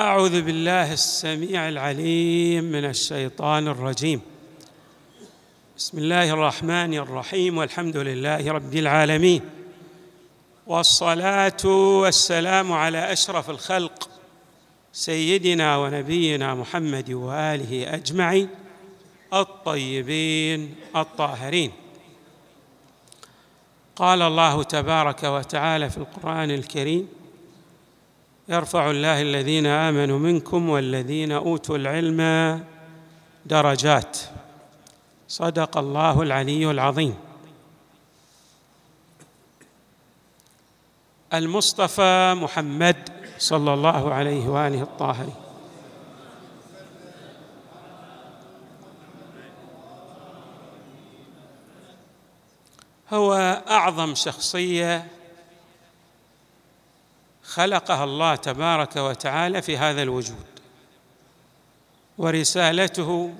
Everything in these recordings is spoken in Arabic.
أعوذ بالله السميع العليم من الشيطان الرجيم. بسم الله الرحمن الرحيم والحمد لله رب العالمين والصلاة والسلام على أشرف الخلق سيدنا ونبينا محمد وآله أجمعين الطيبين الطاهرين. قال الله تبارك وتعالى في القرآن الكريم يرفع الله الذين آمنوا منكم والذين أوتوا العلم درجات. صدق الله العلي العظيم. المصطفى محمد صلى الله عليه وآله الطاهرين هو أعظم شخصية خلقها الله تبارك وتعالى في هذا الوجود. ورسالته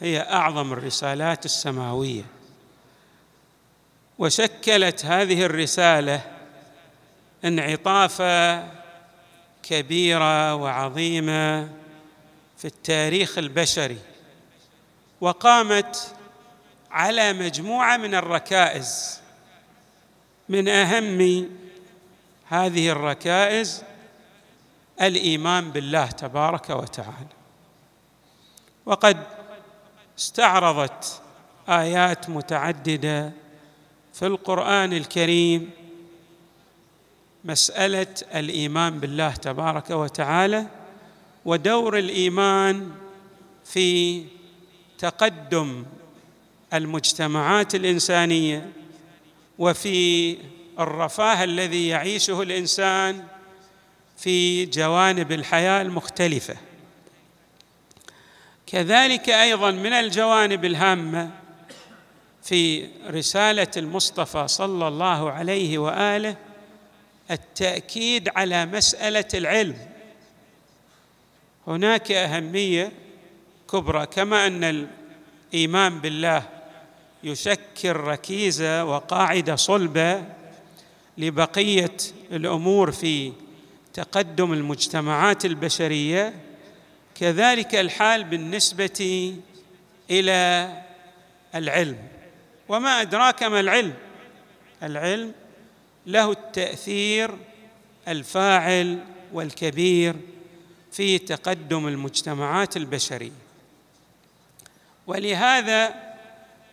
هي أعظم الرسالات السماوية. وشكلت هذه الرسالة انعطافا كبيره وعظيمه في التاريخ البشري وقامت على مجموعة من الركائز من أهم هذه الركائز الإيمان بالله تبارك وتعالى. وقد استعرضت آيات متعددة في القرآن الكريم مسألة الإيمان بالله تبارك وتعالى ودور الإيمان في تقدم المجتمعات الإنسانية وفي الرفاه الذي يعيشه الإنسان في جوانب الحياة المختلفة. كذلك أيضا من الجوانب الهامة في رسالة المصطفى صلى الله عليه وآله التأكيد على مسألة العلم. هناك أهمية كبرى كما أن الإيمان بالله يشكل ركيزة وقاعدة صلبة لبقية الأمور في تقدم المجتمعات البشرية كذلك الحال بالنسبة إلى العلم. وما أدراك ما العلم؟ العلم له التأثير الفاعل والكبير في تقدم المجتمعات البشرية. ولهذا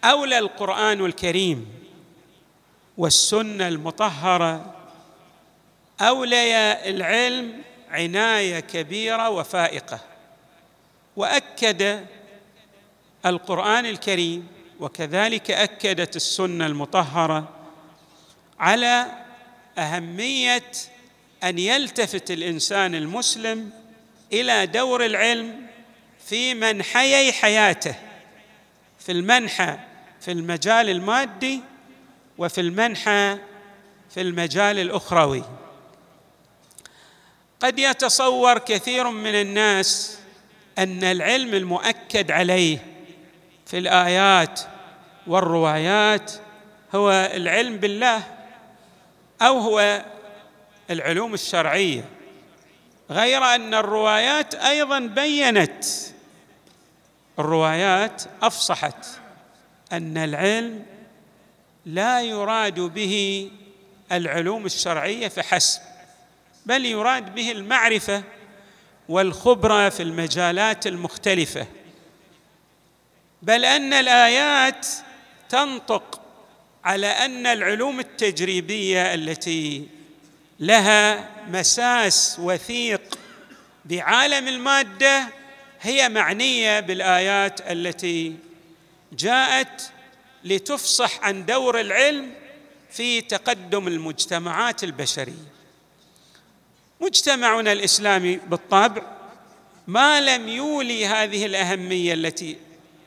أولى القرآن الكريم والسنة المطهرة. اوليا العلم عناية كبيرة وفائقة. وأكد القرآن الكريم وكذلك أكدت السنة المطهرة على أهمية أن يلتفت الإنسان المسلم إلى دور العلم في منحيي حياته في المنحى في المجال المادي وفي المنحى في المجال الأخروي. قد يتصور كثير من الناس أن العلم المؤكد عليه في الآيات والروايات هو العلم بالله أو هو العلوم الشرعية. غير أن الروايات أيضا بينت الروايات أفصحت أن العلم لا يراد به العلوم الشرعية فحسب بل يراد به المعرفة والخبرة في المجالات المختلفة. بل أن الآيات تنطق على أن العلوم التجريبية التي لها مساس وثيق بعالم المادة هي معنية بالآيات التي جاءت لتفصح عن دور العلم في تقدم المجتمعات البشرية. مجتمعنا الإسلامي بالطبع ما لم يولي هذه الأهمية التي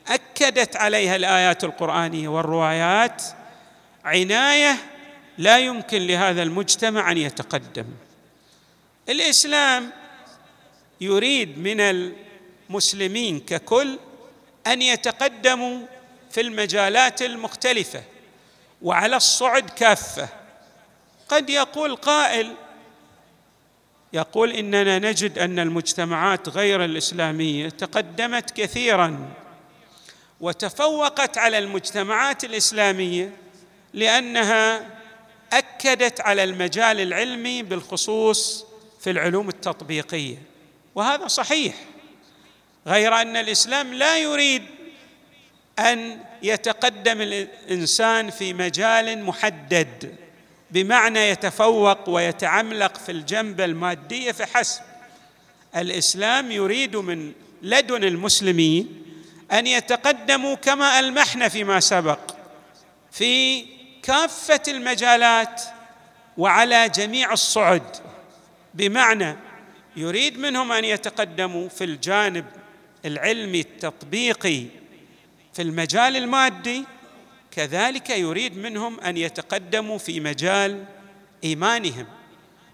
أكدت عليها الآيات القرآنية والروايات. عناية لا يمكن لهذا المجتمع أن يتقدم. الإسلام يريد من المسلمين ككل أن يتقدموا في المجالات المختلفة وعلى الصعد كافة. قد يقول قائل يقول إننا نجد أن المجتمعات غير الإسلامية تقدمت كثيرا وتفوقت على المجتمعات الإسلامية لأنها أكدت على المجال العلمي بالخصوص في العلوم التطبيقية. وهذا صحيح غير أن الإسلام لا يريد أن يتقدم الإنسان في مجال محدد بمعنى يتفوق ويتعملق في الجنبه الماديه فحسب الإسلام يريد من لدن المسلمين أن يتقدموا كما ألمحنا فيما سبق في كافة المجالات وعلى جميع الصعد. بمعنى يريد منهم أن يتقدموا في الجانب العلمي التطبيقي في المجال المادي كذلك يريد منهم أن يتقدموا في مجال إيمانهم.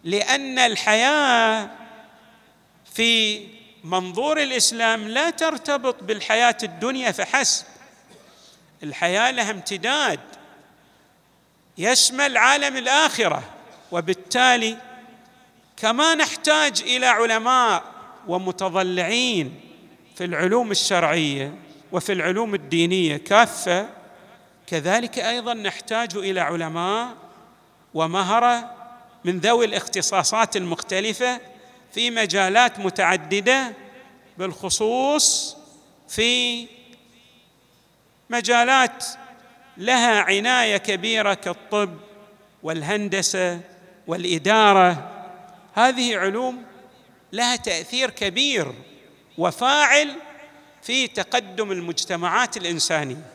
لأن الحياة في منظور الإسلام لا ترتبط بالحياة الدنيا فحسب. الحياة لها امتداد يشمل عالم الآخرة وبالتالي كما نحتاج إلى علماء ومتضلعين في العلوم الشرعية وفي العلوم الدينية كافة كذلك أيضا نحتاج إلى علماء ومهرة من ذوي الاختصاصات المختلفة في مجالات متعددة بالخصوص في مجالات لها عناية كبيرة كالطب والهندسة والإدارة. هذه علوم لها تأثير كبير وفاعل في تقدم المجتمعات الإنسانية.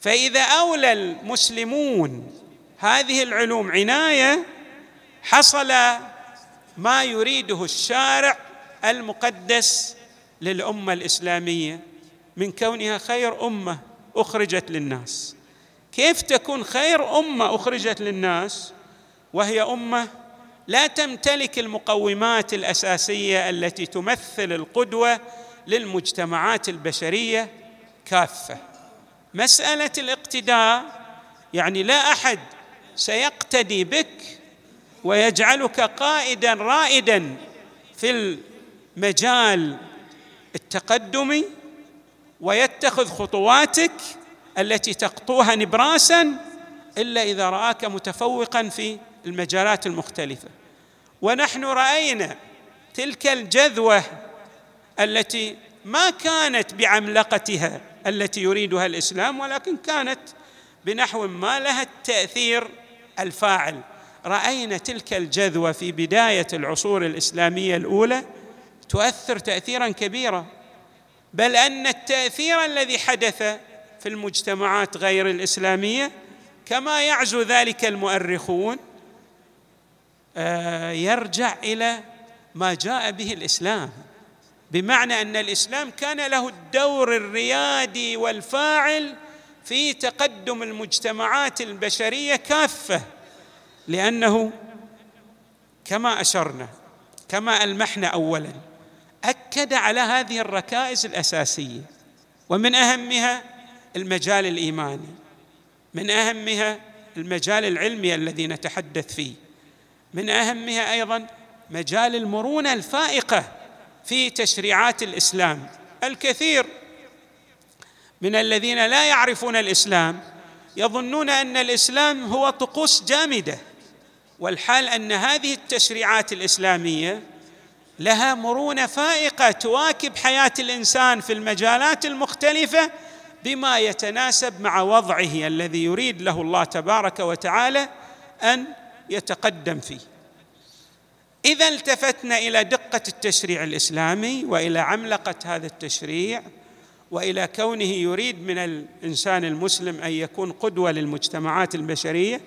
فإذا أولى المسلمون هذه العلوم عناية حصل ما يريده الشارع المقدس للأمة الإسلامية. من كونها خير أمة أخرجت للناس. كيف تكون خير أمة أخرجت للناس؟ وهي أمة لا تمتلك المقومات الأساسية التي تمثل القدوة للمجتمعات البشرية كافة. مسألة الاقتداء يعني لا أحد سيقتدي بك ويجعلك قائدا رائدا في المجال التقدمي ويتخذ خطواتك التي تخطوها نبراسا إلا إذا رآك متفوقا في المجالات المختلفة. ونحن رأينا تلك الجذوة التي ما كانت بعملقتها التي يريدها الإسلام ولكن كانت بنحو ما لها التأثير الفاعل. رأينا تلك الجذوة في بداية العصور الإسلامية الأولى تؤثر تاثيرا كبيرا. بل أن التأثير الذي حدث في المجتمعات غير الإسلامية كما يعزو ذلك المؤرخون آه، يرجع إلى ما جاء به الإسلام. بمعنى أن الإسلام كان له الدور الريادي والفاعل في تقدم المجتمعات البشرية كافة لأنه كما أشرنا كما ألمحنا اولا أكد على هذه الركائز الأساسية ومن أهمها المجال الإيماني من أهمها المجال العلمي الذي نتحدث فيه من أهمها أيضا مجال المرونة الفائقة في تشريعات الإسلام. الكثير من الذين لا يعرفون الإسلام يظنون أن الإسلام هو طقوس جامدة والحال أن هذه التشريعات الإسلامية لها مرونة فائقة تواكب حياة الإنسان في المجالات المختلفة بما يتناسب مع وضعه الذي يريد له الله تبارك وتعالى أن يتقدم فيه. إذا التفتنا إلى دقة التشريع الإسلامي وإلى عملقة هذا التشريع وإلى كونه يريد من الإنسان المسلم أن يكون قدوة للمجتمعات البشرية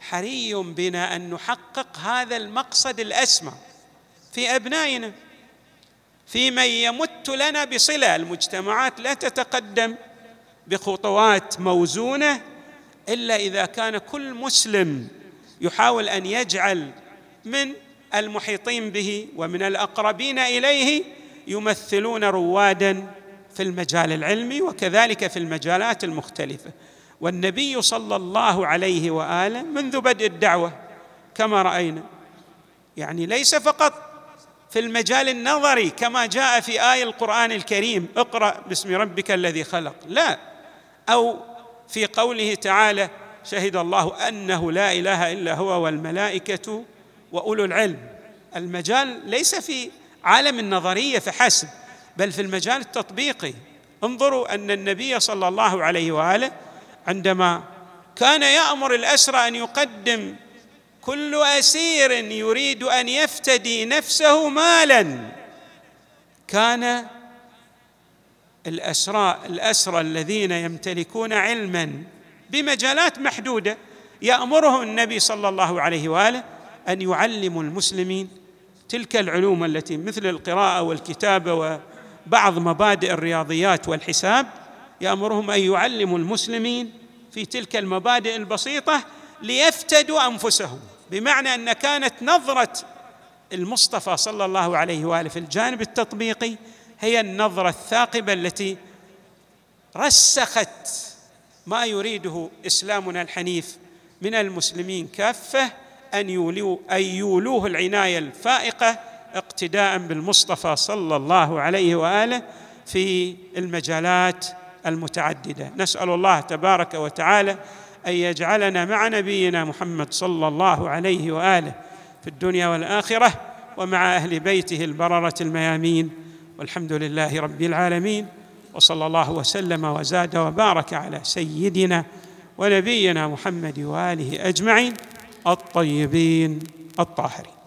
حري بنا أن نحقق هذا المقصد الأسمى في أبنائنا في من يمت لنا بصلة. المجتمعات لا تتقدم بخطوات موزونة إلا إذا كان كل مسلم يحاول أن يجعل من المحيطين به ومن الأقربين إليه يمثلون روادا في المجال العلمي وكذلك في المجالات المختلفة. والنبي صلى الله عليه وآله منذ بدء الدعوة كما رأينا يعني ليس فقط في المجال النظري كما جاء في آية القرآن الكريم اقرأ باسم ربك الذي خلق لا. أو في قوله تعالى شهد الله أنه لا إله إلا هو والملائكة وأولو العلم. المجال ليس في عالم النظرية فحسب بل في المجال التطبيقي. انظروا أن النبي صلى الله عليه وآله عندما كان يأمر الأسرى أن يقدم كل أسير يريد أن يفتدي نفسه مالا كان الأسرى الأسرى الذين يمتلكون علما بمجالات محدودة يامرهم النبي صلى الله عليه وآله أن يعلموا المسلمين تلك العلوم التي مثل القراءة والكتابة وبعض مبادئ الرياضيات والحساب يأمرهم أن يعلموا المسلمين في تلك المبادئ البسيطة ليفتدوا أنفسهم بمعنى أن كانت نظرة المصطفى صلى الله عليه وآله في الجانب التطبيقي هي النظرة الثاقبة التي رسخت ما يريده إسلامنا الحنيف من المسلمين كافة أن يولوا أن يولوه العناية الفائقة اقتداء بالمصطفى صلى الله عليه وآله في المجالات المتعددة. نسأل الله تبارك وتعالى أن يجعلنا مع نبينا محمد صلى الله عليه وآله في الدنيا والآخرة ومع أهل بيته البررة الميامين. والحمد لله رب العالمين. وصلى الله وسلم وزاد وبارك على سيدنا ونبينا محمد وآله أجمعين. الطيبين الطاهرين.